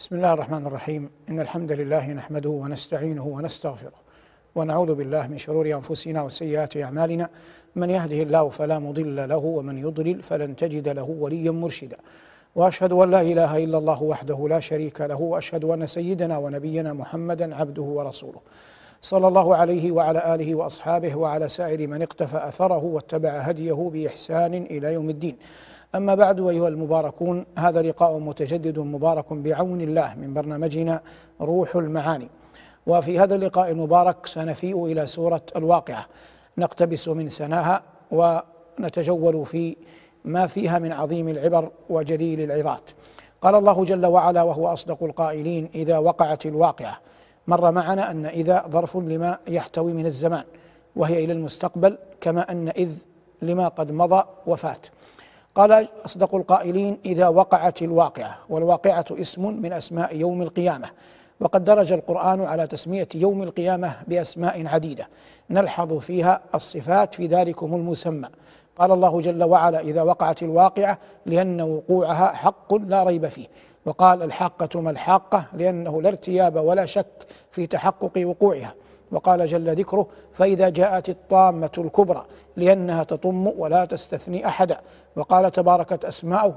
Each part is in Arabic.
بسم الله الرحمن الرحيم. إن الحمد لله نحمده ونستعينه ونستغفره ونعوذ بالله من شرور أنفسنا وسيئات أعمالنا. من يهده الله فلا مضل له ومن يضلل فلن تجد له وليا مرشدا. وأشهد أن لا إله إلا الله وحده لا شريك له وأشهد أن سيدنا ونبينا محمدا عبده ورسوله. صلى الله عليه وعلى آله وأصحابه وعلى سائر من اقتفى أثره واتبع هديه بإحسان إلى يوم الدين. أما بعد أيها المباركون هذا لقاء متجدد مبارك بعون الله من برنامجنا روح المعاني. وفي هذا اللقاء المبارك سنفيء إلى سورة الواقعة. نقتبس من سناها ونتجول في ما فيها من عظيم العبر وجليل العظات. قال الله جل وعلا وهو أصدق القائلين إذا وقعت الواقعة مر معنا أن إذا ظرف لما يحتوي من الزمان وهي إلى المستقبل كما أن إذ لما قد مضى وفات. قال أصدق القائلين إذا وقعت الواقعة والواقعة اسم من أسماء يوم القيامة وقد درج القرآن على تسمية يوم القيامة بأسماء عديدة نلحظ فيها الصفات في ذلكم المسمى. قال الله جل وعلا إذا وقعت الواقعة لأن وقوعها حق لا ريب فيه وقال الحاقة ما الحاقة لأنه لا ارتياب ولا شك في تحقق وقوعها. وقال جل ذكره فإذا جاءت الطامة الكبرى لأنها تطم ولا تستثني أحدا. وقال تباركت أسماؤه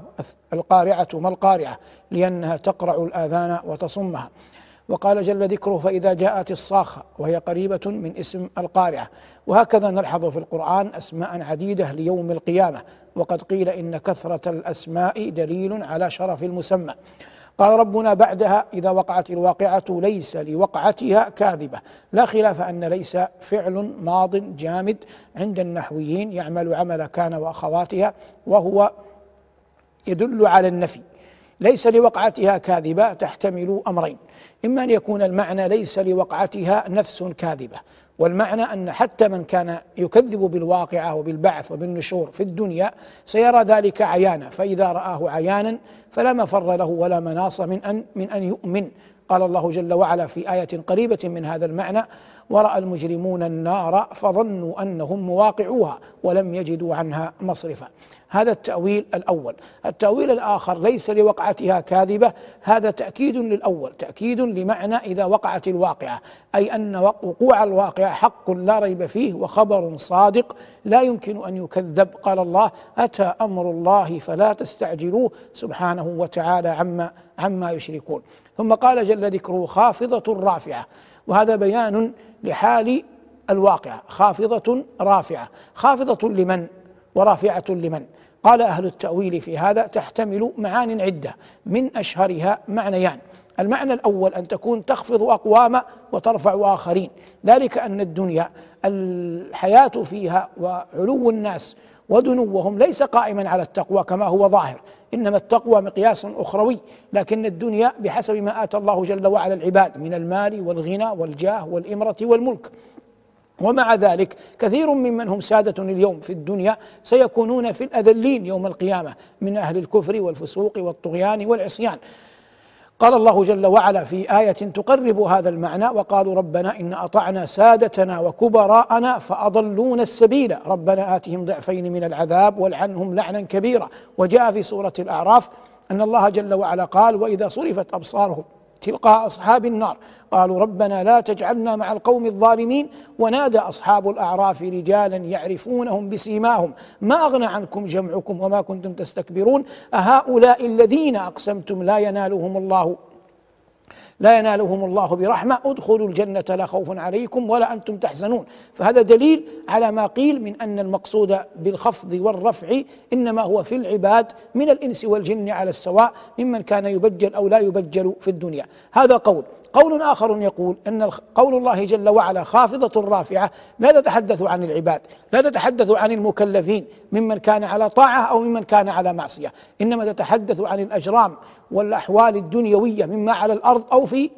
القارعة ما القارعة؟ لأنها تقرع الآذان وتصمها. وقال جل ذكره فإذا جاءت الصاخة وهي قريبة من اسم القارعة. وهكذا نلحظ في القرآن أسماء عديدة ليوم القيامة. وقد قيل إن كثرة الأسماء دليل على شرف المسمى. قال ربنا بعدها إذا وقعت الواقعة ليس لوقعتها كاذبة. لا خلاف أن ليس فعل ماض جامد عند النحويين يعمل عمل كان وأخواتها وهو يدل على النفي. ليس لوقعتها كاذبة تحتمل أمرين. إما أن يكون المعنى ليس لوقعتها نفس كاذبة. والمعنى أن حتى من كان يكذب بالواقعة وبالبعث وبالنشور في الدنيا سيرى ذلك عيانا فإذا رآه عيانا فلا مفر له ولا مناص من أن من أن يؤمن. قال الله جل وعلا في آية قريبة من هذا المعنى ورأى المجرمون النار فظنوا أنهم مواقعوها ولم يجدوا عنها مصرفا. هذا التأويل الأول. التأويل الآخر ليس لوقعتها كاذبة هذا تأكيد للأول تأكيد لمعنى إذا وقعت الواقعة أي أن وقوع الواقعة حق لا ريب فيه وخبر صادق لا يمكن أن يكذب. قال الله أتى أمر الله فلا تستعجلوه سبحانه وتعالى عما عما يشركون. ثم قال جل ذكره خافضة رافعة. وهذا بيان لحال الواقعة خافضة رافعة. خافضة لمن؟ ورافعة لمن؟ قال أهل التأويل في هذا تحتمل معان عدة. من أشهرها معنيان. المعنى الأول أن تكون تخفض أقوام وترفع آخرين. ذلك أن الدنيا الحياة فيها وعلو الناس ودنوهم ليس قائما على التقوى كما هو ظاهر. إنما التقوى مقياس أخروي لكن الدنيا بحسب ما آتى الله جل وعلا العباد من المال والغنى والجاه والإمرة والملك. ومع ذلك كثير ممن هم سادة اليوم في الدنيا سيكونون في الأذلين يوم القيامة من أهل الكفر والفسوق والطغيان والعصيان. قال الله جل وعلا في آية تقرب هذا المعنى وقالوا ربنا إن أطعنا سادتنا وكبراءنا فأضلونا السبيل. ربنا آتهم ضعفين من العذاب والعنهم لعنا كبيرا. وجاء في سورة الأعراف أن الله جل وعلا قال وإذا صرفت أبصارهم تلقاء أصحاب النار. قالوا ربنا لا تجعلنا مع القوم الظالمين. ونادى أصحاب الأعراف رجالا يعرفونهم بسيماهم. ما أغنى عنكم جمعكم وما كنتم تستكبرون؟ أهؤلاء الذين أقسمتم لا ينالهم الله لا ينالهم الله برحمة. ادخلوا الجنة لا خوف عليكم ولا أنتم تحزنون. فهذا دليل على ما قيل من أن المقصود بالخفض والرفع إنما هو في العباد من الإنس والجن على السواء ممن كان يبجل أو لا يبجل في الدنيا. هذا قول. قول آخر يقول أن قول الله جل وعلا خافضة رافعة لا تتحدث عن العباد لا تتحدث عن المكلفين ممن كان على طاعة أو ممن كان على معصية إنما تتحدث عن الأجرام والأحوال الدنيوية مما على الأرض أو في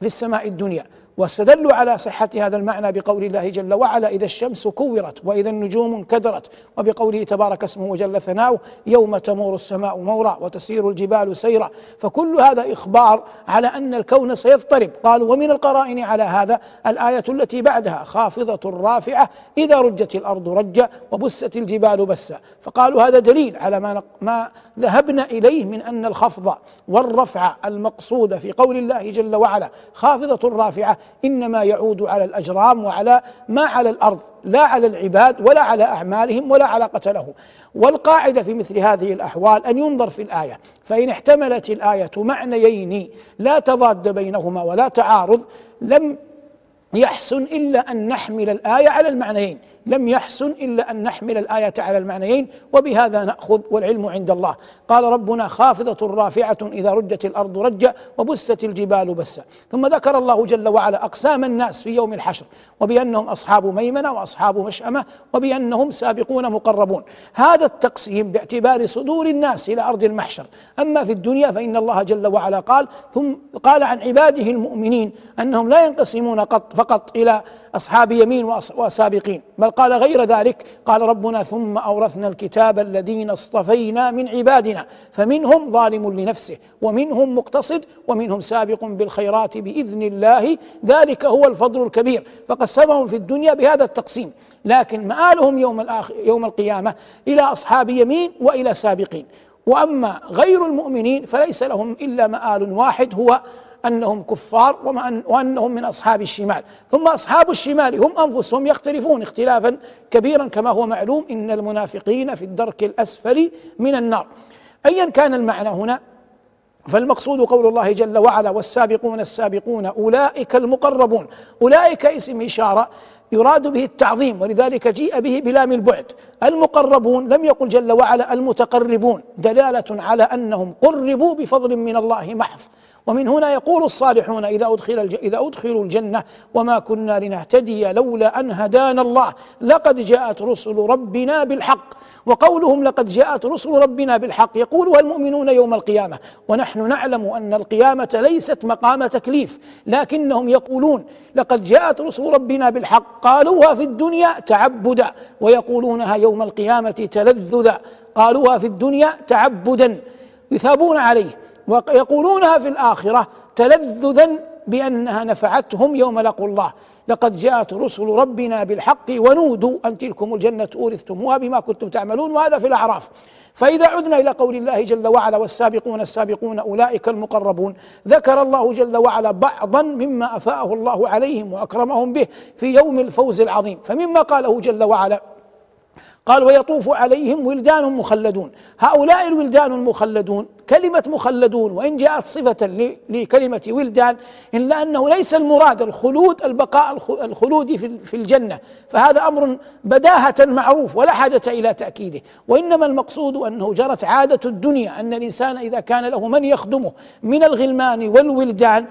في السماء الدنيا. واستدلوا على صحة هذا المعنى بقول الله جل وعلا إذا الشمس كورت وإذا النجوم انكدرت وبقوله تبارك اسمه وجل ثناؤه يوم تمور السماء مورا وتسير الجبال سيرا فكل هذا إخبار على أن الكون سيضطرب. قالوا ومن القرائن على هذا الآية التي بعدها خافضة رافعة إذا رجت الأرض رجا وبست الجبال بسا فقالوا هذا دليل على ما ما ذهبنا إليه من أن الخفض والرفع المقصود في قول الله جل وعلا خافضة رافعة إنما يعود على الأجرام وعلى ما على الأرض لا على العباد ولا على أعمالهم ولا علاقة له. والقاعدة في مثل هذه الأحوال أن ينظر في الآية فإن احتملت الآية معنيين لا تضاد بينهما ولا تعارض لم يحسن إلا أن نحمل الآية على المعنيين. لم يحسن إلا أن نحمل الآية على المعنيين وبهذا نأخذ والعلم عند الله. قال ربنا خافضة رافعة إذا رجت الأرض رجا وبست الجبال بسا. ثم ذكر الله جل وعلا أقسام الناس في يوم الحشر وبأنهم أصحاب ميمنة وأصحاب مشأمة وبأنهم سابقون مقربون. هذا التقسيم باعتبار صدور الناس إلى أرض المحشر. أما في الدنيا فإن الله جل وعلا قال ثم قال عن عباده المؤمنين أنهم لا ينقسمون قط فقط إلى أصحاب يمين وسابقين بل قال غير ذلك. قال ربنا ثم أورثنا الكتاب الذين اصطفينا من عبادنا فمنهم ظالم لنفسه ومنهم مقتصد ومنهم سابق بالخيرات بإذن الله. ذلك هو الفضل الكبير. فقسمهم في الدنيا بهذا التقسيم. لكن مآلهم يوم الآخر يوم القيامة إلى أصحاب يمين وإلى سابقين. وأما غير المؤمنين فليس لهم إلا مآل واحد هو أنهم كفار وأنهم من أصحاب الشمال. ثم أصحاب الشمال هم أنفسهم يختلفون اختلافا كبيرا كما هو معلوم. إن المنافقين في الدرك الأسفل من النار. ايا كان المعنى هنا فالمقصود قول الله جل وعلا والسابقون السابقون أولئك المقربون. أولئك اسم إشارة يراد به التعظيم ولذلك جيء به بلام البعد المقربون لم يقل جل وعلا المتقربون. دلالة على أنهم قربوا بفضل من الله محض. ومن هنا يقول الصالحون إذا أدخل إذا أدخلوا الجنة وما كنا لنهتدي لولا أن هدانا الله لقد جاءت رسل ربنا بالحق. وقولهم لقد جاءت رسل ربنا بالحق. يقولها المؤمنون يوم القيامة؟ ونحن نعلم أن القيامة ليست مقام تكليف لكنهم يقولون لقد جاءت رسل ربنا بالحق. قالوها في الدنيا تعبدا ويقولونها يوم القيامة تلذذا. قالوها في الدنيا تعبدا. يثابون عليه. ويقولونها في الآخرة تلذذا بأنها نفعتهم يوم لقوا الله. لقد جاءت رسل ربنا بالحق ونودوا أن تلكم الجنة أورثتموها بما كنتم تعملون وهذا في الأعراف. فإذا عدنا إلى قول الله جل وعلا والسابقون السابقون أولئك المقربون ذكر الله جل وعلا بعضا مما أفاءه الله عليهم وأكرمهم به في يوم الفوز العظيم. فمما قاله جل وعلا قال ويطوف عليهم ولدان مخلدون. هؤلاء الولدان المخلدون كلمة مخلدون وإن جاءت صفة لكلمة ولدان إلا أنه ليس المراد الخلود البقاء الخلود في الجنة. فهذا أمر بداهة معروف ولا حاجة إلى تأكيده. وإنما المقصود أنه جرت عادة الدنيا أن الإنسان إذا كان له من يخدمه من الغلمان والولدان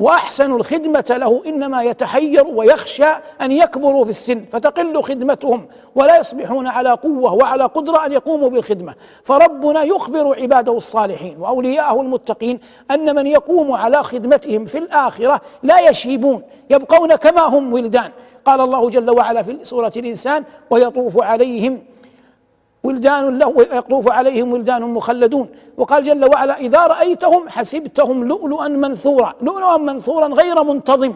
وأحسن الخدمة له إنما يتحير ويخشى أن يكبروا في السن فتقل خدمتهم ولا يصبحون على قوة وعلى قدرة أن يقوموا بالخدمة. فربنا يخبر عباده الصالحين وأولياءه المتقين أن من يقوم على خدمتهم في الآخرة لا يشيبون يبقون كما هم ولدان. قال الله جل وعلا في سورة الإنسان ويطوف عليهم ولدان له ويطوف عليهم ولدان مخلدون. وقال جل وعلا إذا رأيتهم حسبتهم لؤلؤا منثورا. لؤلؤا منثورا غير منتظم.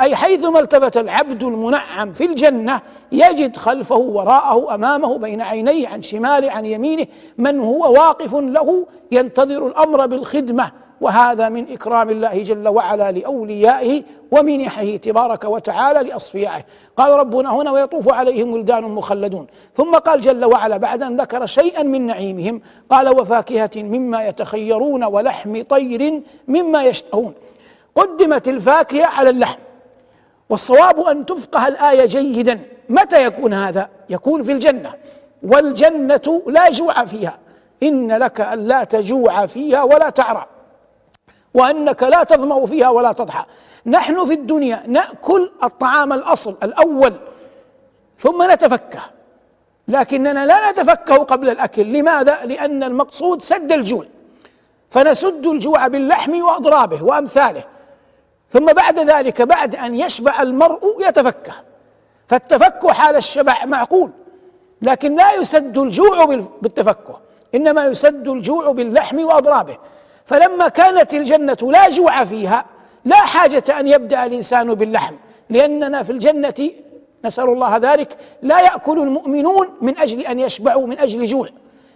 أي حيثما التفت العبد المنعم في الجنة يجد خلفه وراءه أمامه بين عينيه عن شماله عن يمينه من هو واقف له ينتظر الأمر بالخدمة وهذا من إكرام الله جل وعلا لأوليائه ومنحه تبارك وتعالى لأصفيائه. قال ربنا هنا ويطوف عليهم ولدان مخلدون. ثم قال جل وعلا بعد أن ذكر شيئا من نعيمهم قال وفاكهة مما يتخيرون ولحم طير مما يشتهون. قدمت الفاكهة على اللحم. والصواب أن تفقه الآية جيدا. متى يكون هذا؟ يكون في الجنة. والجنة لا جوع فيها. إن لك أن لا تجوع فيها ولا تعرى. وأنك لا تظمأ فيها ولا تضحى. نحن في الدنيا نأكل الطعام الأصل الأول. ثم نتفكه. لكننا لا نتفكه قبل الأكل. لماذا؟ لأن المقصود سد الجوع. فنسد الجوع باللحم وأضرابه وأمثاله. ثم بعد ذلك بعد أن يشبع المرء يتفكه. فالتفكه حال الشبع معقول لكن لا يسد الجوع بالتفكه إنما يسد الجوع باللحم وأضرابه. فلما كانت الجنة لا جوع فيها لا حاجة أن يبدأ الإنسان باللحم لأننا في الجنة نسأل الله ذلك لا يأكل المؤمنون من أجل أن يشبعوا من أجل جوع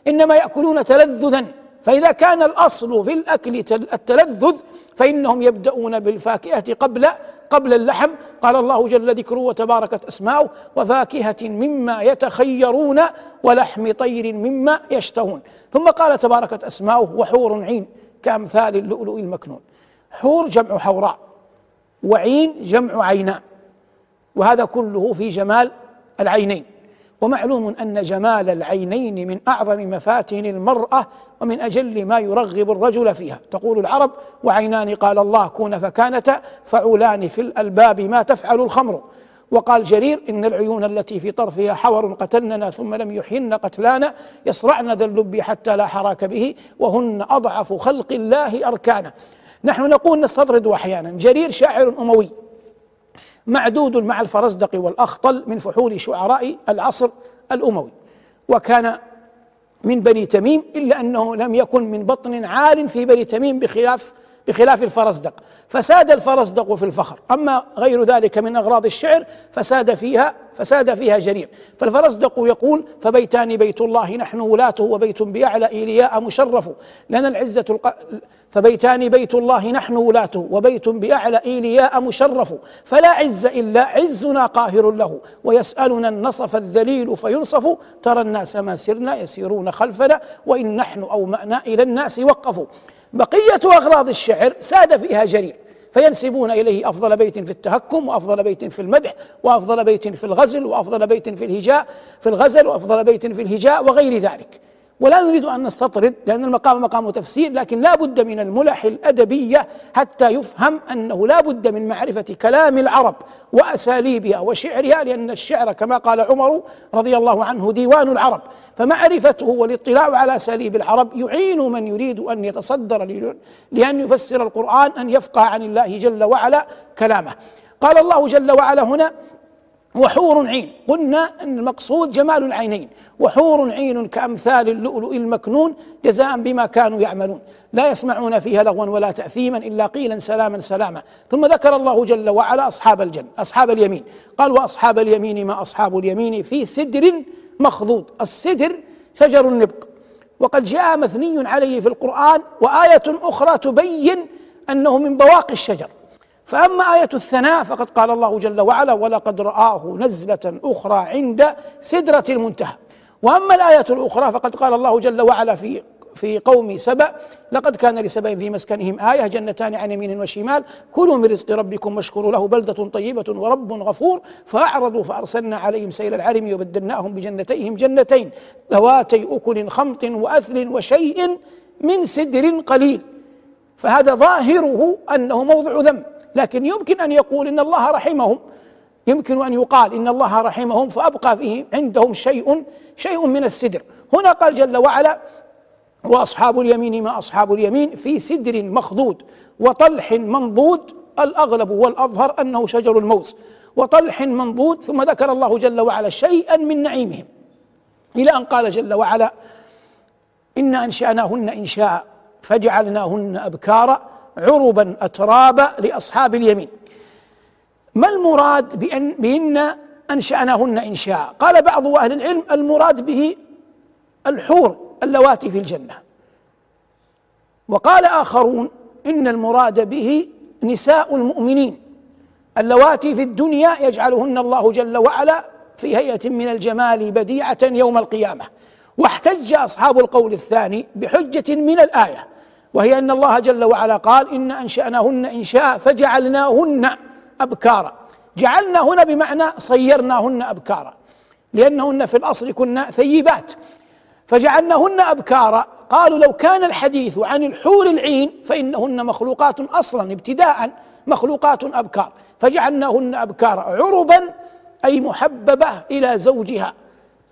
إنما يأكلون تلذذا. فإذا كان الأصل في الأكل التلذذ فإنهم يبدأون بالفاكهة قبل قبل اللحم. قال الله جل ذكره وتباركت أسماؤه وفاكهة مما يتخيرون ولحم طير مما يشتهون. ثم قال تباركت أسماؤه وحور عين كأمثال اللؤلؤ المكنون. حور جمع حوراء وعين جمع عيناء وهذا كله في جمال العينين. ومعلوم أن جمال العينين من أعظم مفاتن المرأة ومن أجل ما يرغب الرجل فيها. تقول العرب وعينان قال الله كون فكانتا فعولان في الألباب ما تفعل الخمر. وقال جرير إن العيون التي في طرفها حور قتلننا ثم لم يحين قتلانا يصرعن ذا اللب حتى لا حراك به وهن أضعف خلق الله أركانا. نحن نقول نستطرد أحيانا. جرير شاعر أموي. معدود مع الفرزدق والأخطل من فحول شعراء العصر الأموي. وكان من بني تميم إلا أنه لم يكن من بطن عال في بني تميم بخلاف بخلاف الفرزدق. فساد الفرزدق في الفخر. أما غير ذلك من أغراض الشعر فساد فيها فساد فيها جرير فالفرزدق يقول فبيتان بيت الله نحن ولاته وبيت بأعلى إيلياء مشرف. لنا العزة الق... فبيتان بيت الله نحن ولاته وبيت بأعلى إيلياء مشرف. فلا عز إلا عزنا قاهر له. ويسألنا النصف الذليل فينصف. ترى الناس ما سرنا يسيرون خلفنا. وإن نحن أومأنا إلى الناس وقفوا. بقية أغراض الشعر ساد فيها جرير فينسبون إليه أفضل بيت في التهكم وأفضل بيت في المدح وأفضل بيت في الغزل وأفضل بيت في الهجاء في الغزل وأفضل بيت في الهجاء وغير ذلك. ولا نريد أن نستطرد لأن المقام مقام تفسير لكن لا بد من الملح الأدبية حتى يفهم أنه لا بد من معرفة كلام العرب وأساليبها وشعرها لأن الشعر كما قال عمر رضي الله عنه ديوان العرب. فمعرفته والاطلاع على أساليب العرب يعين من يريد أن يتصدر لأن يفسر القرآن أن يفقه عن الله جل وعلا كلامه. قال الله جل وعلا هنا وحور عين. قلنا أن المقصود جمال العينين. وحور عين كأمثال اللؤلؤ المكنون جزاء بما كانوا يعملون. لا يسمعون فيها لغوا ولا تأثيما إلا قيلا سلاما سلاما. ثم ذكر الله جل وعلا أصحاب الجنة أصحاب اليمين. قال وأصحاب اليمين ما أصحاب اليمين في سدر مخضود السدر شجر النبق. وقد جاء مثني عليه في القرآن وآية أخرى تبين أنه من بواقي الشجر. فأما آية الثناء فقد قال الله جل وعلا ولقد رآه نزلة أخرى عند سدرة المنتهى وأما الآية الأخرى فقد قال الله جل وعلا في في قوم سبأ لقد كان لسبأ في مسكنهم آية جنتان عن يمين وشمال كلوا من رزق ربكم واشكروا له بلدة طيبة ورب غفور فأعرضوا فأرسلنا عليهم سيل العرم وبدلناهم بجنتيهم جنتين ذواتي أكل خمط وأثل وشيء من سدر قليل فهذا ظاهره أنه موضع ذنب لكن يمكن أن يقول إن الله رحمهم. يمكن أن يقال إن الله رحمهم فأبقى فيه عندهم شيء شيء من السدر. هنا قال جل وعلا وأصحاب اليمين ما أصحاب اليمين في سدر مخضود وطلح منضود الأغلب والأظهر أنه شجر الموز. وطلح منضود ثم ذكر الله جل وعلا شيئا من نعيمهم. إلى أن قال جل وعلا أنا أنشأناهن إنشاء فجعلناهن أبكارا. عربا أترابا لأصحاب اليمين. ما المراد بأن بأن أنشأناهن إنشاء قال بعض أهل العلم المراد به الحور اللواتي في الجنة. وقال آخرون إن المراد به نساء المؤمنين. اللواتي في الدنيا يجعلهن الله جل وعلا في هيئة من الجمال بديعة يوم القيامة. واحتج أصحاب القول الثاني بحجة من الآية. وهي أن الله جل وعلا قال إن أنشأناهن انشاء فجعلناهن أبكارا. جعلنا هنا بمعنى صيرناهن أبكارا. لأنهن في الأصل كن ثيبات. فجعلناهن أبكارا. قالوا لو كان الحديث عن الحور العين فإنهن مخلوقات أصلا ابتداء مخلوقات أبكار. فجعلناهن أبكارا. عربا أي محببة إلى زوجها.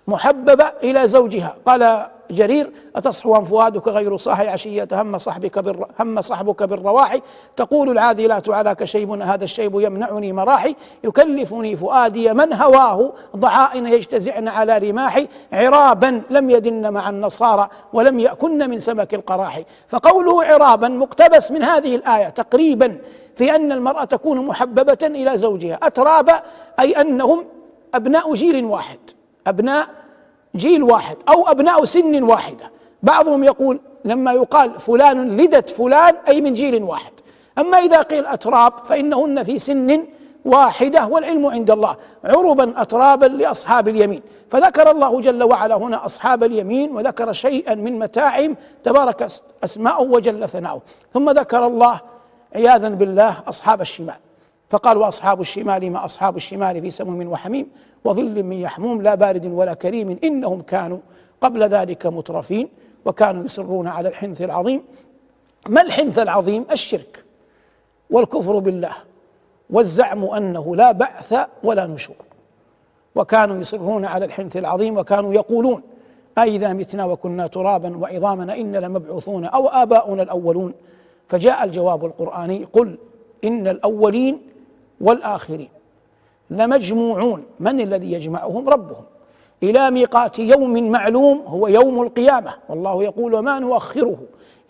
محببة إلى زوجها. قال جرير أتصحو فؤادك غير صاحي عشية هم صحبك بالر... هم صحبك بالرواحي. تقول العاذلات علاك شيب هذا الشيب يمنعني مراحي. يكلفني فؤادي من هواه ضعائن يجتزعن على رماحي. عرابا لم يدن مع النصارى ولم يأكن من سمك القراحي. فقوله عرابا مقتبس من هذه الآية تقريبا في أن المرأة تكون محببة إلى زوجها. أترابا أي أنهم أبناء جيل واحد أبناء جيل واحد أو أبناء سن واحدة. بعضهم يقول لما يقال فلان لدت فلان أي من جيل واحد. أما إذا قيل أتراب فإنهن في سن واحدة والعلم عند الله. عربا أترابا لأصحاب اليمين. فذكر الله جل وعلا هنا أصحاب اليمين وذكر شيئا من متاعهم. تبارك أسماؤه وجل ثناؤه. ثم ذكر الله عياذا بالله أصحاب الشمال. فقال وأصحاب الشمال ما أصحاب الشمال في سموم وحميم. وظل من يحموم لا بارد ولا كريم إنهم كانوا قبل ذلك مترفين وكانوا يصرون على الحنث العظيم. ما الحنث العظيم؟ الشرك والكفر بالله والزعم أنه لا بعث ولا نشور. وكانوا يصرون على الحنث العظيم وكانوا يقولون أإذا متنا وكنا ترابا وعظاما إن لمبعوثون أو آباؤنا الأولون. فجاء الجواب القرآني قل إن الأولين والآخرين. لمجموعون. من الذي يجمعهم؟ ربهم. إلى ميقات يوم معلوم هو يوم القيامة. والله يقول وما نؤخره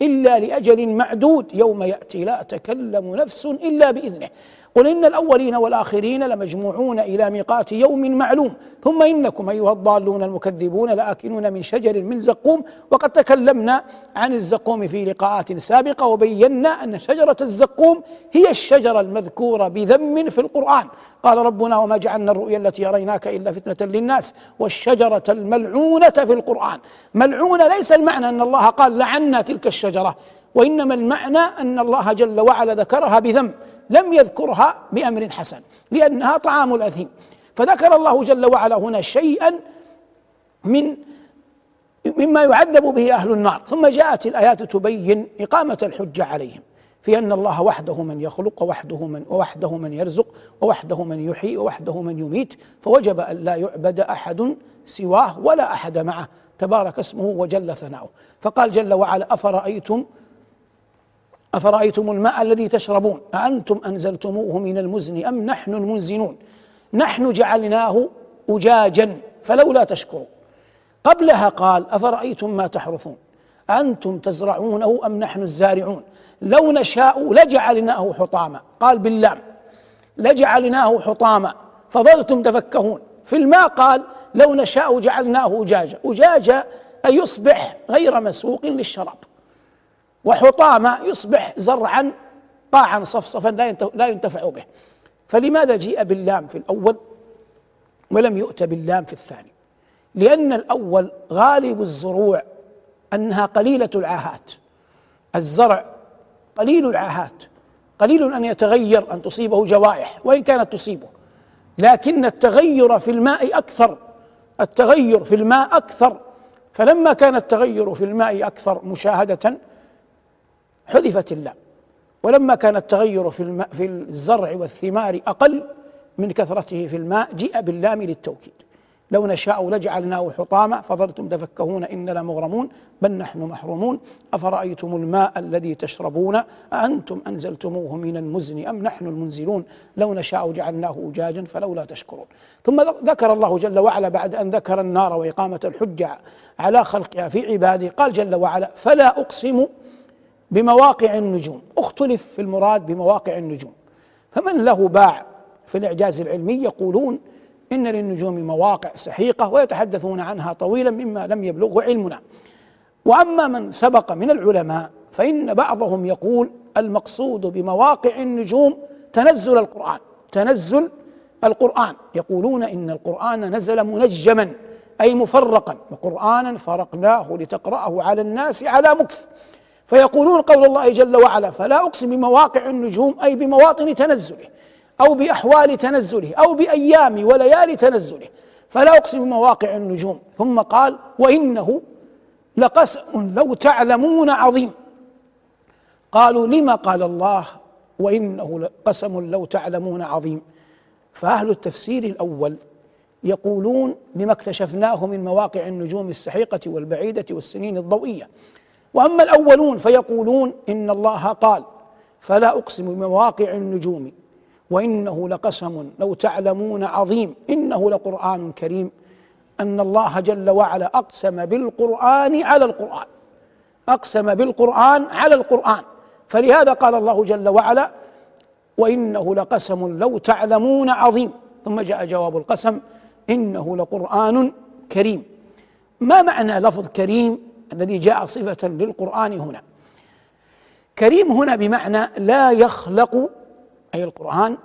إلا لأجل معدود. يوم يأتي لا تكلم نفس إلا بإذنه. قل إن الأولين والآخرين لمجموعون إلى ميقات يوم معلوم. ثم إنكم أيها الضالون المكذبون لآكلون من شجر من زقوم. وقد تكلمنا عن الزقوم في لقاءات سابقة وبينا أن شجرة الزقوم هي الشجرة المذكورة بذم في القرآن. قال ربنا وما جعلنا الرؤيا التي أريناك إلا فتنة للناس والشجرة الملعونة في القرآن. ملعونة ليس المعنى أن الله قال لعنا تلك الشجرة وإنما المعنى أن الله جل وعلا ذكرها بذم. لم يذكرها بأمر حسن لأنها طعام الأثيم. فذكر الله جل وعلا هنا شيئا من مما يعذب به أهل النار. ثم جاءت الآيات تبين إقامة الحجة عليهم في أن الله وحده من يخلق ووحده من ووحده من يرزق ووحده من يحيي ووحده من يميت. فوجب أن لا يعبد أحد سواه ولا أحد معه. تبارك اسمه وجل ثناؤه. فقال جل وعلا أفرأيتم أفرأيتم الماء الذي تشربون؟ أأنتم أنزلتموه من المزن أم نحن المنزلون نحن جعلناه أجاجا فلولا تشكرون. قبلها قال أفرأيتم ما تحرثون؟ أنتم تزرعونه أم نحن الزارعون؟ لو نشاء لجعلناه حطاما. قال باللام لجعلناه حطاما. فظلتم تفكهون. في الماء قال لو نشاء جعلناه أجاجا. أجاجا أي يصبح غير مسوق للشراب. وحطامة يصبح زرعا قاعا صفصفا لا لا ينتفع به. فلماذا جيء باللام في الأول ولم يؤت باللام في الثاني؟ لأن الأول غالب الزروع أنها قليلة العاهات. الزرع قليل العاهات. قليل أن يتغير أن تصيبه جوائح وإن كانت تصيبه. لكن التغير في الماء أكثر. التغير في الماء أكثر. فلما كان التغير في الماء أكثر مشاهدة حذفت اللام. ولما كان التغير في الماء في الزرع والثمار أقل من كثرته في الماء جيء باللام للتوكيد. لو نشاء لجعلناه حطاما فظلتم تفكهون إن لمغرمون بل نحن محرومون. أفرأيتم الماء الذي تشربون؟ أأنتم أنزلتموه من المزن أم نحن المنزلون؟ لو نشاء جعلناه أجاجا فلولا تشكرون. ثم ذكر الله جل وعلا بعد أن ذكر النار وإقامة الحجة على خلقها في عباده قال جل وعلا فلا أقسم بمواقع النجوم. اختلف في المراد بمواقع النجوم. فمن له باع في الإعجاز العلمي يقولون إن للنجوم مواقع سحيقة ويتحدثون عنها طويلا مما لم يبلغه علمنا. وأما من سبق من العلماء فإن بعضهم يقول المقصود بمواقع النجوم تنزل القرآن. تنزل القرآن. يقولون إن القرآن نزل منجما أي مفرقا. وقرآنا فرقناه لتقرأه على الناس على مكث. فيقولون قول الله جل وعلا فلا أقسم بمواقع النجوم أي بمواطن تنزله أو بأحوال تنزله أو بأيام وليالي تنزله فلا أقسم بمواقع النجوم. ثم قال وإنه لقسم لو تعلمون عظيم. قالوا لما قال الله وإنه لقسم لو تعلمون عظيم؟ فأهل التفسير الأول يقولون لما اكتشفناه من مواقع النجوم السحيقة والبعيدة والسنين الضوئية. وأما الأولون فيقولون إن الله قال فلا أقسم بمواقع النجوم وإنه لقسم لو تعلمون عظيم إنه لقرآن كريم أن الله جل وعلا أقسم بالقرآن على القرآن أقسم بالقرآن على القرآن. فلهذا قال الله جل وعلا وإنه لقسم لو تعلمون عظيم. ثم جاء جواب القسم إنه لقرآن كريم. ما معنى لفظ كريم؟ الذي جاء صفة للقرآن هنا. كريم هنا بمعنى لا يخلق أي القرآن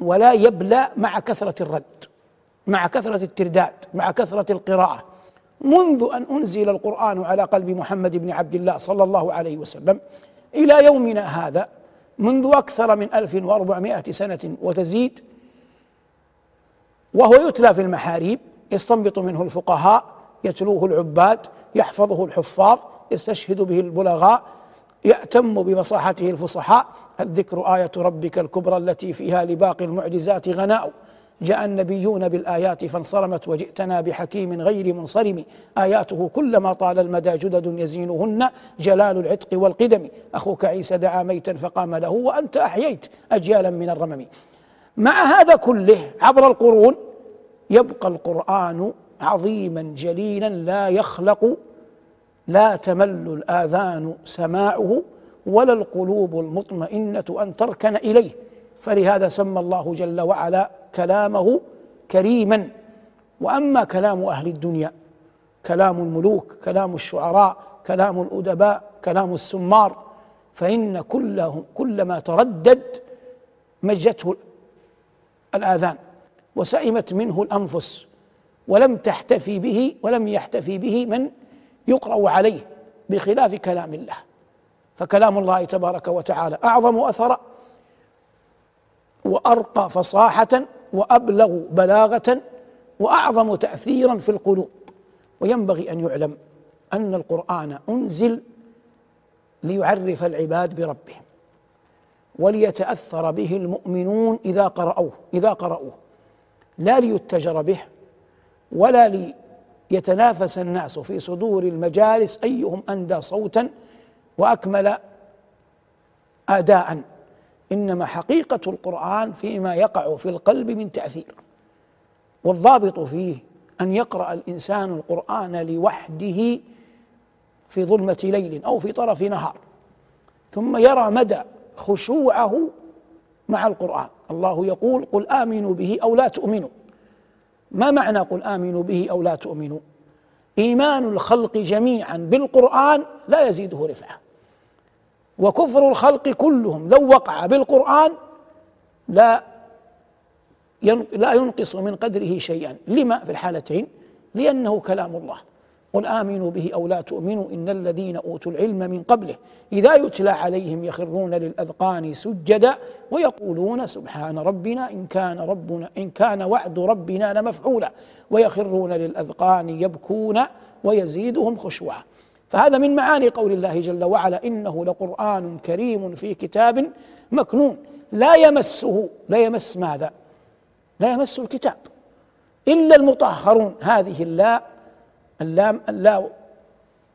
ولا يبلى مع كثرة الرد مع كثرة الترداد مع كثرة القراءة. منذ أن أنزل القرآن على قلب محمد بن عبد الله صلى الله عليه وسلم إلى يومنا هذا منذ أكثر من 1400 سنة وتزيد وهو يتلى في المحاريب يستنبط منه الفقهاء يتلوه العباد يحفظه الحفاظ يستشهد به البلغاء يأتم بفصاحته الفصحاء. الذكر آية ربك الكبرى التي فيها لباقي المعجزات غناء. جاء النبيون بالآيات فانصرمت وجئتنا بحكيم غير منصرم. آياته كلما طال المدى جدد يزينهن جلال العتق والقدم. أخوك عيسى دعا ميتا فقام له وأنت أحييت أجيالا من الرمم. مع هذا كله عبر القرون يبقى القرآن عظيما جليلا لا يخلق لا تمل الآذان سماعه ولا القلوب المطمئنة أن تركن إليه. فلهذا سمى الله جل وعلا كلامه كريما. وأما كلام أهل الدنيا كلام الملوك كلام الشعراء كلام الأدباء كلام السمار فإن كله كلما تردد مجته الآذان وسئمت منه الأنفس. ولم تحتفي به ولم يحتفي به من يقرأ عليه بخلاف كلام الله. فكلام الله تبارك وتعالى أعظم اثرا وأرقى فصاحة وأبلغ بلاغة وأعظم تأثيرا في القلوب. وينبغي أن يعلم أن القرآن أنزل ليعرف العباد بربهم وليتأثر به المؤمنون إذا قرأوه إذا قرأوه. لا ليتجر به ولا ليتنافس الناس في صدور المجالس أيهم أندى صوتا وأكمل اداء إنما حقيقة القرآن فيما يقع في القلب من تأثير والضابط فيه أن يقرأ الإنسان القرآن لوحده في ظلمة ليل أو في طرف نهار ثم يرى مدى خشوعه مع القرآن. الله يقول قل آمنوا به أو لا تؤمنوا. ما معنى قل آمنوا به أو لا تؤمنوا؟ إيمان الخلق جميعا بالقرآن لا يزيده رفعة. وكفر الخلق كلهم لو وقع بالقرآن لا لا ينقص من قدره شيئا. لما في الحالتين؟ لأنه كلام الله. قل آمنوا به أو لا تؤمنوا إن الذين أوتوا العلم من قبله إذا يتلى عليهم يخرون للأذقان سجدا ويقولون سبحان ربنا إن كان ربنا إن كان وعد ربنا لمفعولا ويخرون للأذقان يبكون ويزيدهم خشوعا. فهذا من معاني قول الله جل وعلا إنه لقرآن كريم في كتاب مكنون. لا يمسه لا يمس ماذا؟ لا يمس الكتاب. إلا المطهرون. هذه اللاء اللام اللاء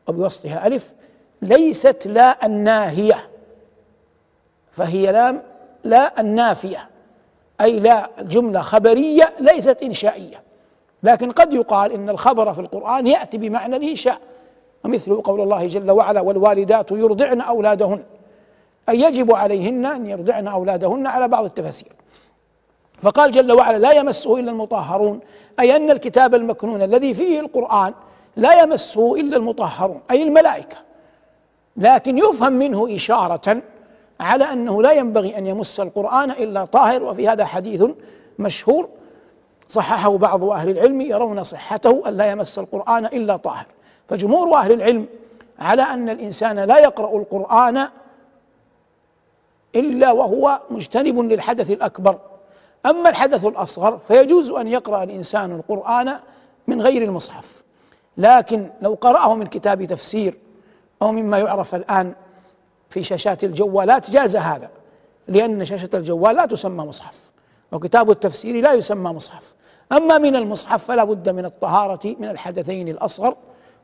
وبوسطها ألف ليست لا الناهية فهي لام لا النافية أي لا جملة خبرية ليست إنشائية لكن قد يقال إن الخبر في القرآن يأتي بمعنى الإنشاء ومثل قول الله جل وعلا والوالدات يرضعن أولادهن أي يجب عليهن أن يرضعن أولادهن على بعض التفاسير. فقال جل وعلا لا يمسه إلا المطهرون أي أن الكتاب المكنون الذي فيه القرآن لا يمسه إلا المطهرون أي الملائكة. لكن يفهم منه إشارة على أنه لا ينبغي أن يمس القرآن إلا طاهر وفي هذا حديث مشهور صححه بعض أهل العلم يرون صحته أن لا يمس القرآن إلا طاهر. فجمهور أهل العلم على أن الإنسان لا يقرأ القرآن إلا وهو مجتنب للحدث الأكبر. أما الحدث الأصغر فيجوز أن يقرأ الإنسان القرآن من غير المصحف. لكن لو قرأه من كتاب تفسير أو مما يعرف الآن في شاشات الجوالات جاز هذا لأن شاشة الجوال لا تسمى مصحف وكتاب التفسير لا يسمى مصحف. أما من المصحف فلا بد من الطهارة من الحدثين الأصغر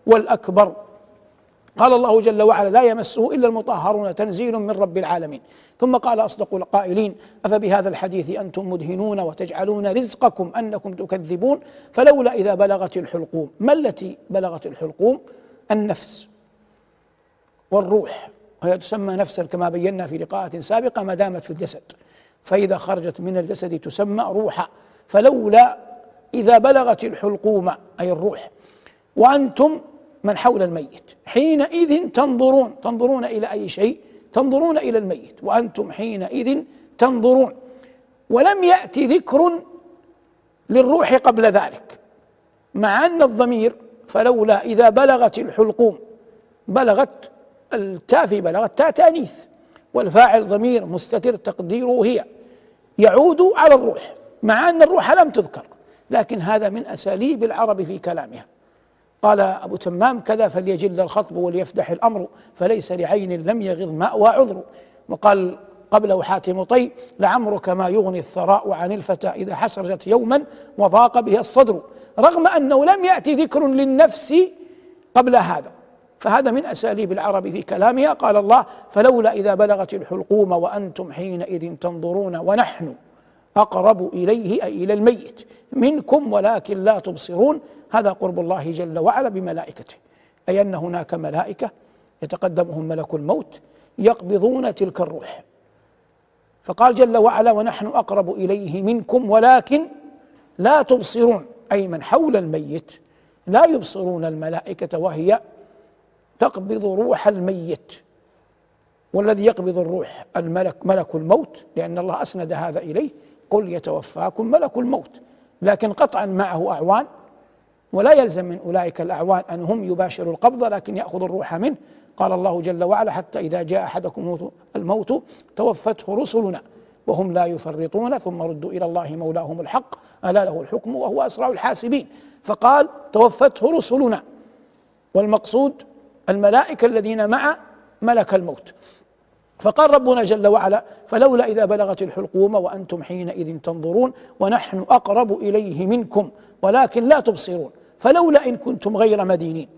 والأكبر قال الله جل وعلا لا يمسه إلا المطهرون تنزيل من رب العالمين. ثم قال أصدق القائلين أفبهذا الحديث أنتم مدهنون وتجعلون رزقكم أنكم تكذبون؟ فلولا إذا بلغت الحلقوم. ما التي بلغت الحلقوم؟ النفس والروح. وهي تسمى نفسا كما بينا في لقاءات سابقة ما دامت في الجسد. فإذا خرجت من الجسد تسمى روحا. فلولا إذا بلغت الحلقوم أي الروح. وأنتم من حول الميت. حينئذ تنظرون تنظرون إلى أي شيء؟ تنظرون إلى الميت. وأنتم حينئذ تنظرون. ولم يأتي ذكر للروح قبل ذلك. مع أن الضمير فلولا إذا بلغت الحلقوم بلغت التافي بلغت تاء تانيث والفاعل ضمير مستتر تقديره هي يعود على الروح. مع أن الروح لم تذكر لكن هذا من أساليب العرب في كلامها. قال أبو تمام كذا فليجل الخطب وليفدح الأمر فليس لعين لم يغض ماء عذر وقال قبله حاتم طي لعمرك ما يغني الثراء عن الفتى إذا حسرجت يوما وضاق به الصدر. رغم أنه لم يأتي ذكر للنفس قبل هذا. فهذا من أساليب العرب في كلامها. قال الله فلولا إذا بلغت الحلقوم وأنتم حينئذ تنظرون ونحن أقرب إليه أي إلى الميت. منكم ولكن لا تبصرون. هذا قرب الله جل وعلا بملائكته. أي أن هناك ملائكة يتقدمهم ملك الموت يقبضون تلك الروح. فقال جل وعلا ونحن أقرب إليه منكم ولكن لا تبصرون. أي من حول الميت لا يبصرون الملائكة وهي تقبض روح الميت. والذي يقبض الروح الملك ملك الموت لأن الله أسند هذا إليه قل يتوفاكم ملك الموت. لكن قطعا معه أعوان ولا يلزم من أولئك الأعوان أن هم يباشروا القبضة لكن يأخذ الروح منه. قال الله جل وعلا حتى إذا جاء أحدكم الموت توفته رسلنا وهم لا يفرطون ثم ردوا إلى الله مولاهم الحق ألا له الحكم وهو أسرع الحاسبين. فقال توفته رسلنا. والمقصود الملائكة الذين مع ملك الموت. فقال ربنا جل وعلا فلولا إذا بلغت الحلقوم وأنتم حينئذ تنظرون ونحن أقرب إليه منكم ولكن لا تبصرون. فلولا إن كنتم غير مدينين.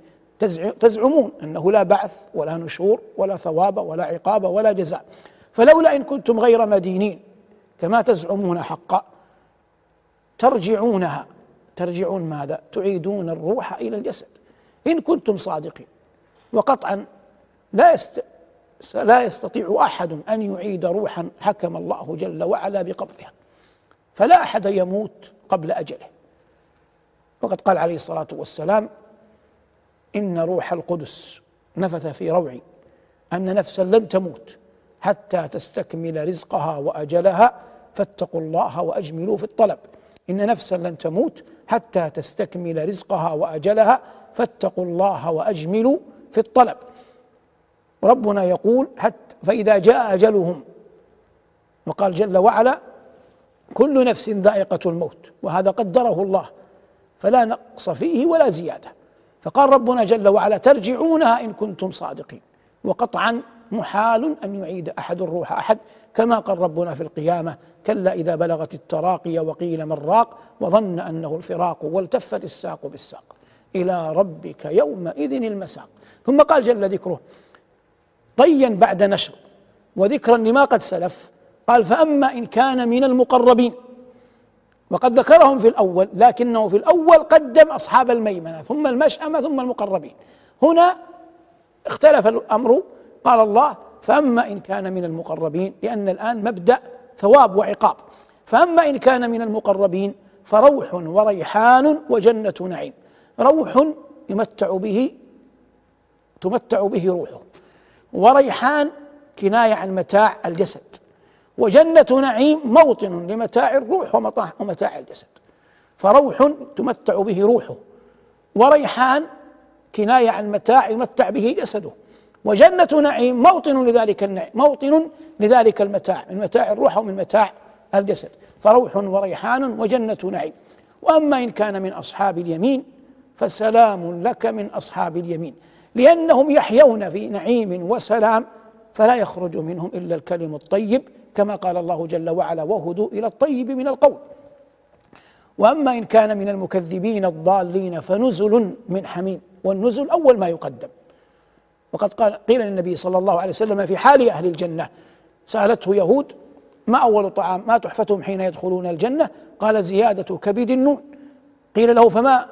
تزعمون أنه لا بعث ولا نشور ولا ثواب ولا عقاب ولا جزاء. فلولا إن كنتم غير مدينين. كما تزعمون حقا. ترجعونها. ترجعون ماذا؟ تعيدون الروح إلى الجسد. إن كنتم صادقين. وقطعا لا يست لا يستطيع أحد أن يعيد روحا حكم الله جل وعلا بقبضها. فلا أحد يموت قبل أجله. وقد قال عليه الصلاة والسلام إن روح القدس نفث في روعي أن نفسا لن تموت حتى تستكمل رزقها وأجلها فاتقوا الله وأجملوا في الطلب. إن نفسا لن تموت حتى تستكمل رزقها وأجلها فاتقوا الله وأجملوا في الطلب. ربنا يقول حتى فإذا جاء أجلهم وقال جل وعلا كل نفس ذائقة الموت وهذا قدره الله فلا نقص فيه ولا زيادة. فقال ربنا جل وعلا ترجعونها إن كنتم صادقين. وقطعا محال أن يعيد أحد الروح أحد كما قال ربنا في القيامة كلا إذا بلغت التراقي وقيل من راق وظن أنه الفراق والتفت الساق بالساق. إلى ربك يومئذ المساق. ثم قال جل ذكره طيا بعد نشر وذكرا لما قد سلف قال فأما إن كان من المقربين وقد ذكرهم في الأول لكنه في الأول قدم أصحاب الميمنة ثم المشأمة ثم المقربين. هنا اختلف الأمر قال الله فأما إن كان من المقربين لأن الآن مبدأ ثواب وعقاب. فأما إن كان من المقربين فروح وريحان وجنة نعيم. روح يمتع به تمتع به روحه. وريحان كناية عن متاع الجسد. وجنة نعيم موطن لمتاع الروح ومتاع الجسد. فروح تمتع به روحه. وريحان كناية عن متاع يمتع به جسده. وجنة نعيم موطن لذلك النعيم موطن لذلك المتاع من متاع الروح ومن متاع الجسد. فروح وريحان وجنة نعيم. وأما إن كان من أصحاب اليمين فسلام لك من أصحاب اليمين. لأنهم يحيون في نعيم وسلام فلا يخرج منهم إلا الكلم الطيب كما قال الله جل وعلا وهدوا إلى الطيب من القول. وأما إن كان من المكذبين الضالين فنزل من حميم والنزل أول ما يقدم. وقد قال قيل للنبي صلى الله عليه وسلم في حال أهل الجنة سألته يهود ما أول طعام ما تحفتهم حين يدخلون الجنة؟ قال زيادة كبد النون. قيل له فما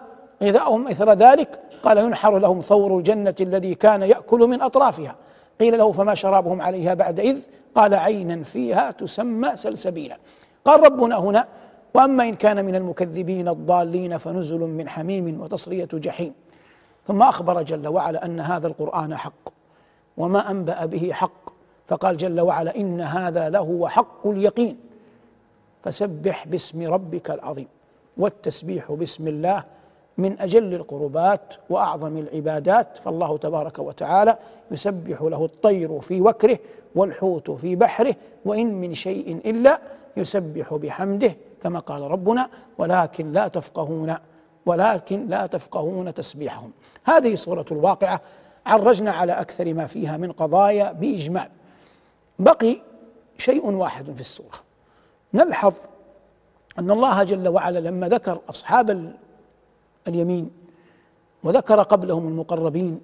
غذاؤهم إثر ذلك؟ قال ينحر لهم ثور الجنة الذي كان يأكل من أطرافها. قيل له فما شرابهم عليها بعد إذ قال عينا فيها تسمى سلسبيلا. قال ربنا هنا وأما إن كان من المكذبين الضالين فنزل من حميم وتصرية جحيم. ثم أخبر جل وعلا أن هذا القرآن حق وما أنبأ به حق. فقال جل وعلا إن هذا لهو حق اليقين. فسبح باسم ربك العظيم والتسبيح باسم الله من أجل القربات وأعظم العبادات فالله تبارك وتعالى يسبح له الطير في وكره والحوت في بحره وإن من شيء إلا يسبح بحمده كما قال ربنا ولكن لا تفقهون ولكن لا تفقهون تسبيحهم. هذه سورة الواقعة عرجنا على أكثر ما فيها من قضايا بإجمال. بقي شيء واحد في السورة. نلحظ أن الله جل وعلا لما ذكر أصحاب اليمين وذكر قبلهم المقربين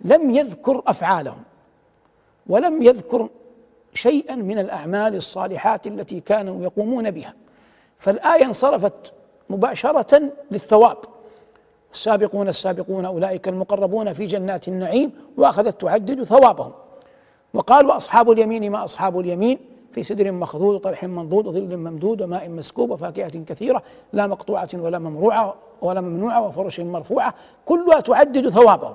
لم يذكر أفعالهم ولم يذكر شيئا من الأعمال الصالحات التي كانوا يقومون بها. فالآية انصرفت مباشرة للثواب. السابقون السابقون أولئك المقربون في جنات النعيم وأخذت تعدد ثوابهم. وقالوا أصحاب اليمين ما أصحاب اليمين؟ في سدر مخضود وطرح منضود وظل ممدود وماء مسكوب وفاكهة كثيرة لا مقطوعة ولا ممروعة ولا ممنوعة وفرش مرفوعة كلها تعدد ثوابهم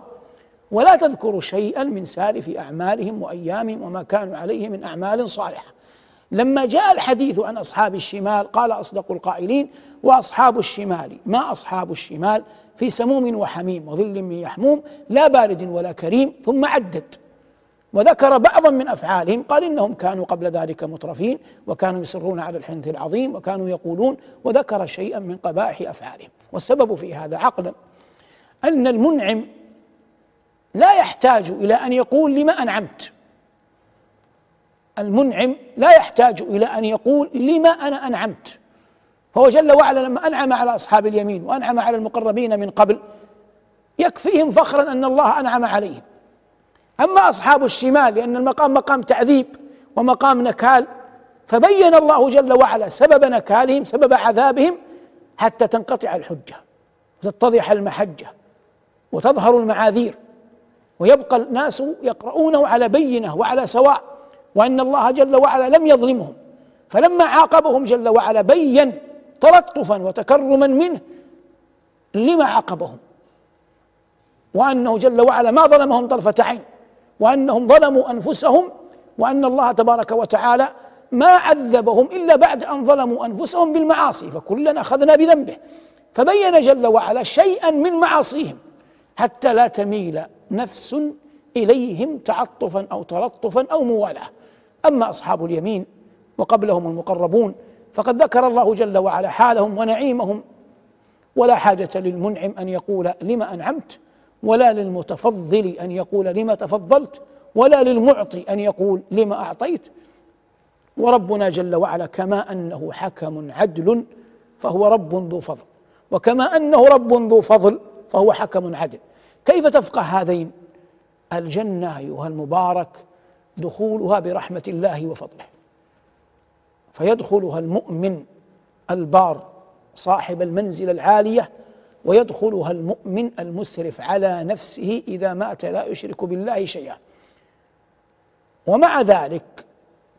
ولا تذكر شيئا من سالف أعمالهم وأيامهم وما كانوا عليه من أعمال صالحة. لما جاء الحديث عن أصحاب الشمال قال أصدق القائلين وأصحاب الشمال ما أصحاب الشمال؟ في سموم وحميم وظل من يحموم لا بارد ولا كريم ثم عدد وذكر بعضا من أفعالهم قال إنهم كانوا قبل ذلك مترفين وكانوا يصرون على الحنث العظيم وكانوا يقولون وذكر شيئا من قبائح أفعالهم. والسبب في هذا عقلا أن المنعم لا يحتاج إلى أن يقول لما أنعمت. المنعم لا يحتاج إلى أن يقول لما أنا أنعمت. فهو جل وعلا لما أنعم على أصحاب اليمين وأنعم على المقربين من قبل يكفيهم فخرا أن الله أنعم عليهم. أما أصحاب الشمال لأن المقام مقام تعذيب ومقام نكال. فبين الله جل وعلا سبب نكالهم سبب عذابهم حتى تنقطع الحجة وتتضح المحجة وتظهر المعاذير ويبقى الناس يقرؤونه على بينة وعلى سواء وأن الله جل وعلا لم يظلمهم. فلما عاقبهم جل وعلا بين تلطفا وتكرما منه لما عاقبهم؟ وأنه جل وعلا ما ظلمهم طرفة عين. وأنهم ظلموا أنفسهم وأن الله تبارك وتعالى ما عذبهم إلا بعد أن ظلموا أنفسهم بالمعاصي فكلنا أخذنا بذنبه. فبين جل وعلا شيئا من معاصيهم حتى لا تميل نفس إليهم تعطفا أو تلطفا أو موالاه. أما أصحاب اليمين وقبلهم المقربون فقد ذكر الله جل وعلا حالهم ونعيمهم. ولا حاجة للمنعم أن يقول لما أنعمت؟ ولا للمتفضل أن يقول لما تفضلت ولا للمعطي أن يقول لما أعطيت. وربنا جل وعلا كما أنه حكم عدل فهو رب ذو فضل وكما أنه رب ذو فضل فهو حكم عدل. كيف تفقه هذين؟ الجنة أيها المبارك دخولها برحمة الله وفضله فيدخلها المؤمن البار صاحب المنزلة العالية ويدخلها المؤمن المسرف على نفسه إذا مات لا يشرك بالله شيئا. ومع ذلك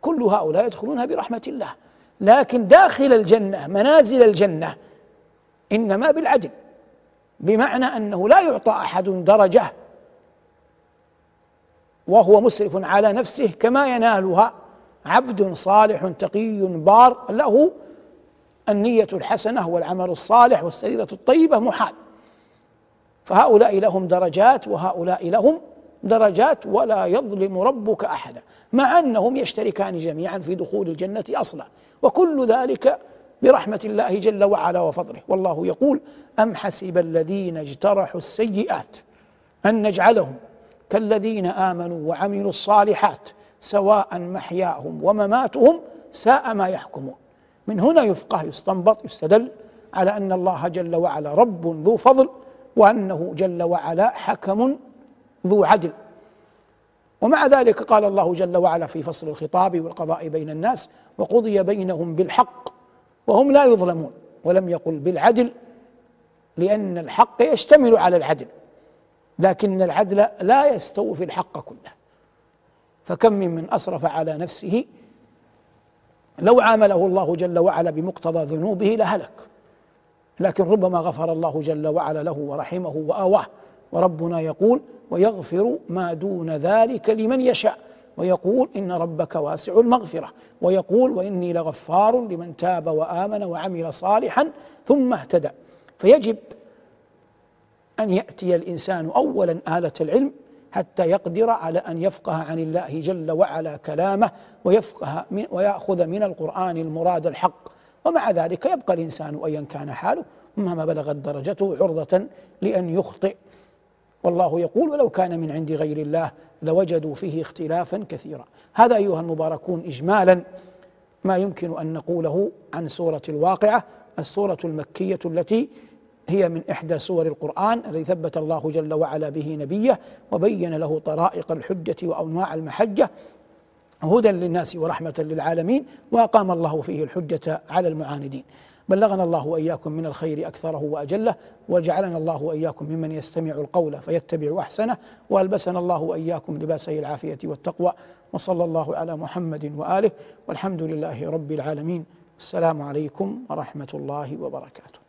كل هؤلاء يدخلونها برحمة الله. لكن داخل الجنة منازل الجنة إنما بالعدل بمعنى أنه لا يعطى أحد درجة وهو مسرف على نفسه كما ينالها عبد صالح تقي بار له النية الحسنة والعمل الصالح والسريرة الطيبة محال. فهؤلاء لهم درجات وهؤلاء لهم درجات ولا يظلم ربك أحدا مع أنهم يشتركان جميعا في دخول الجنة أصلا. وكل ذلك برحمة الله جل وعلا وفضله. والله يقول أم حسب الذين اجترحوا السيئات أن نجعلهم كالذين آمنوا وعملوا الصالحات سواء محياهم ومماتهم ساء ما يحكمون. من هنا يفقه يستنبط يستدل على أن الله جل وعلا رب ذو فضل وأنه جل وعلا حكم ذو عدل. ومع ذلك قال الله جل وعلا في فصل الخطاب والقضاء بين الناس وقضي بينهم بالحق وهم لا يظلمون ولم يقل بالعدل لأن الحق يشتمل على العدل لكن العدل لا يستوفي الحق كله. فكم من من اسرف على نفسه لو عامله الله جل وعلا بمقتضى ذنوبه لهلك. لكن ربما غفر الله جل وعلا له ورحمه وآواه. وربنا يقول ويغفر ما دون ذلك لمن يشاء ويقول إن ربك واسع المغفرة ويقول وإني لغفار لمن تاب وآمن وعمل صالحا ثم اهتدى فيجب أن يأتي الإنسان أولا آلة العلم حتى يقدر على أن يفقه عن الله جل وعلا كلامه ويفقه من ويأخذ من القرآن المراد الحق. ومع ذلك يبقى الإنسان أيا كان حاله مهما بلغت درجته عرضة لأن يخطئ. والله يقول ولو كان من عند غير الله لوجدوا فيه اختلافا كثيرا. هذا أيها المباركون إجمالا ما يمكن أن نقوله عن سورة الواقعة السورة المكية التي هي من إحدى سور القرآن الذي ثبت الله جل وعلا به نبيه وبين له طرائق الحجة وأنواع المحجة هدى للناس ورحمة للعالمين وأقام الله فيه الحجة على المعاندين. بلغنا الله وإياكم من الخير أكثره وأجله وجعلنا الله وإياكم ممن يستمع القول فيتبع أحسنه وألبسنا الله وإياكم لباسي العافية والتقوى وصلى الله على محمد وآله والحمد لله رب العالمين. السلام عليكم ورحمة الله وبركاته.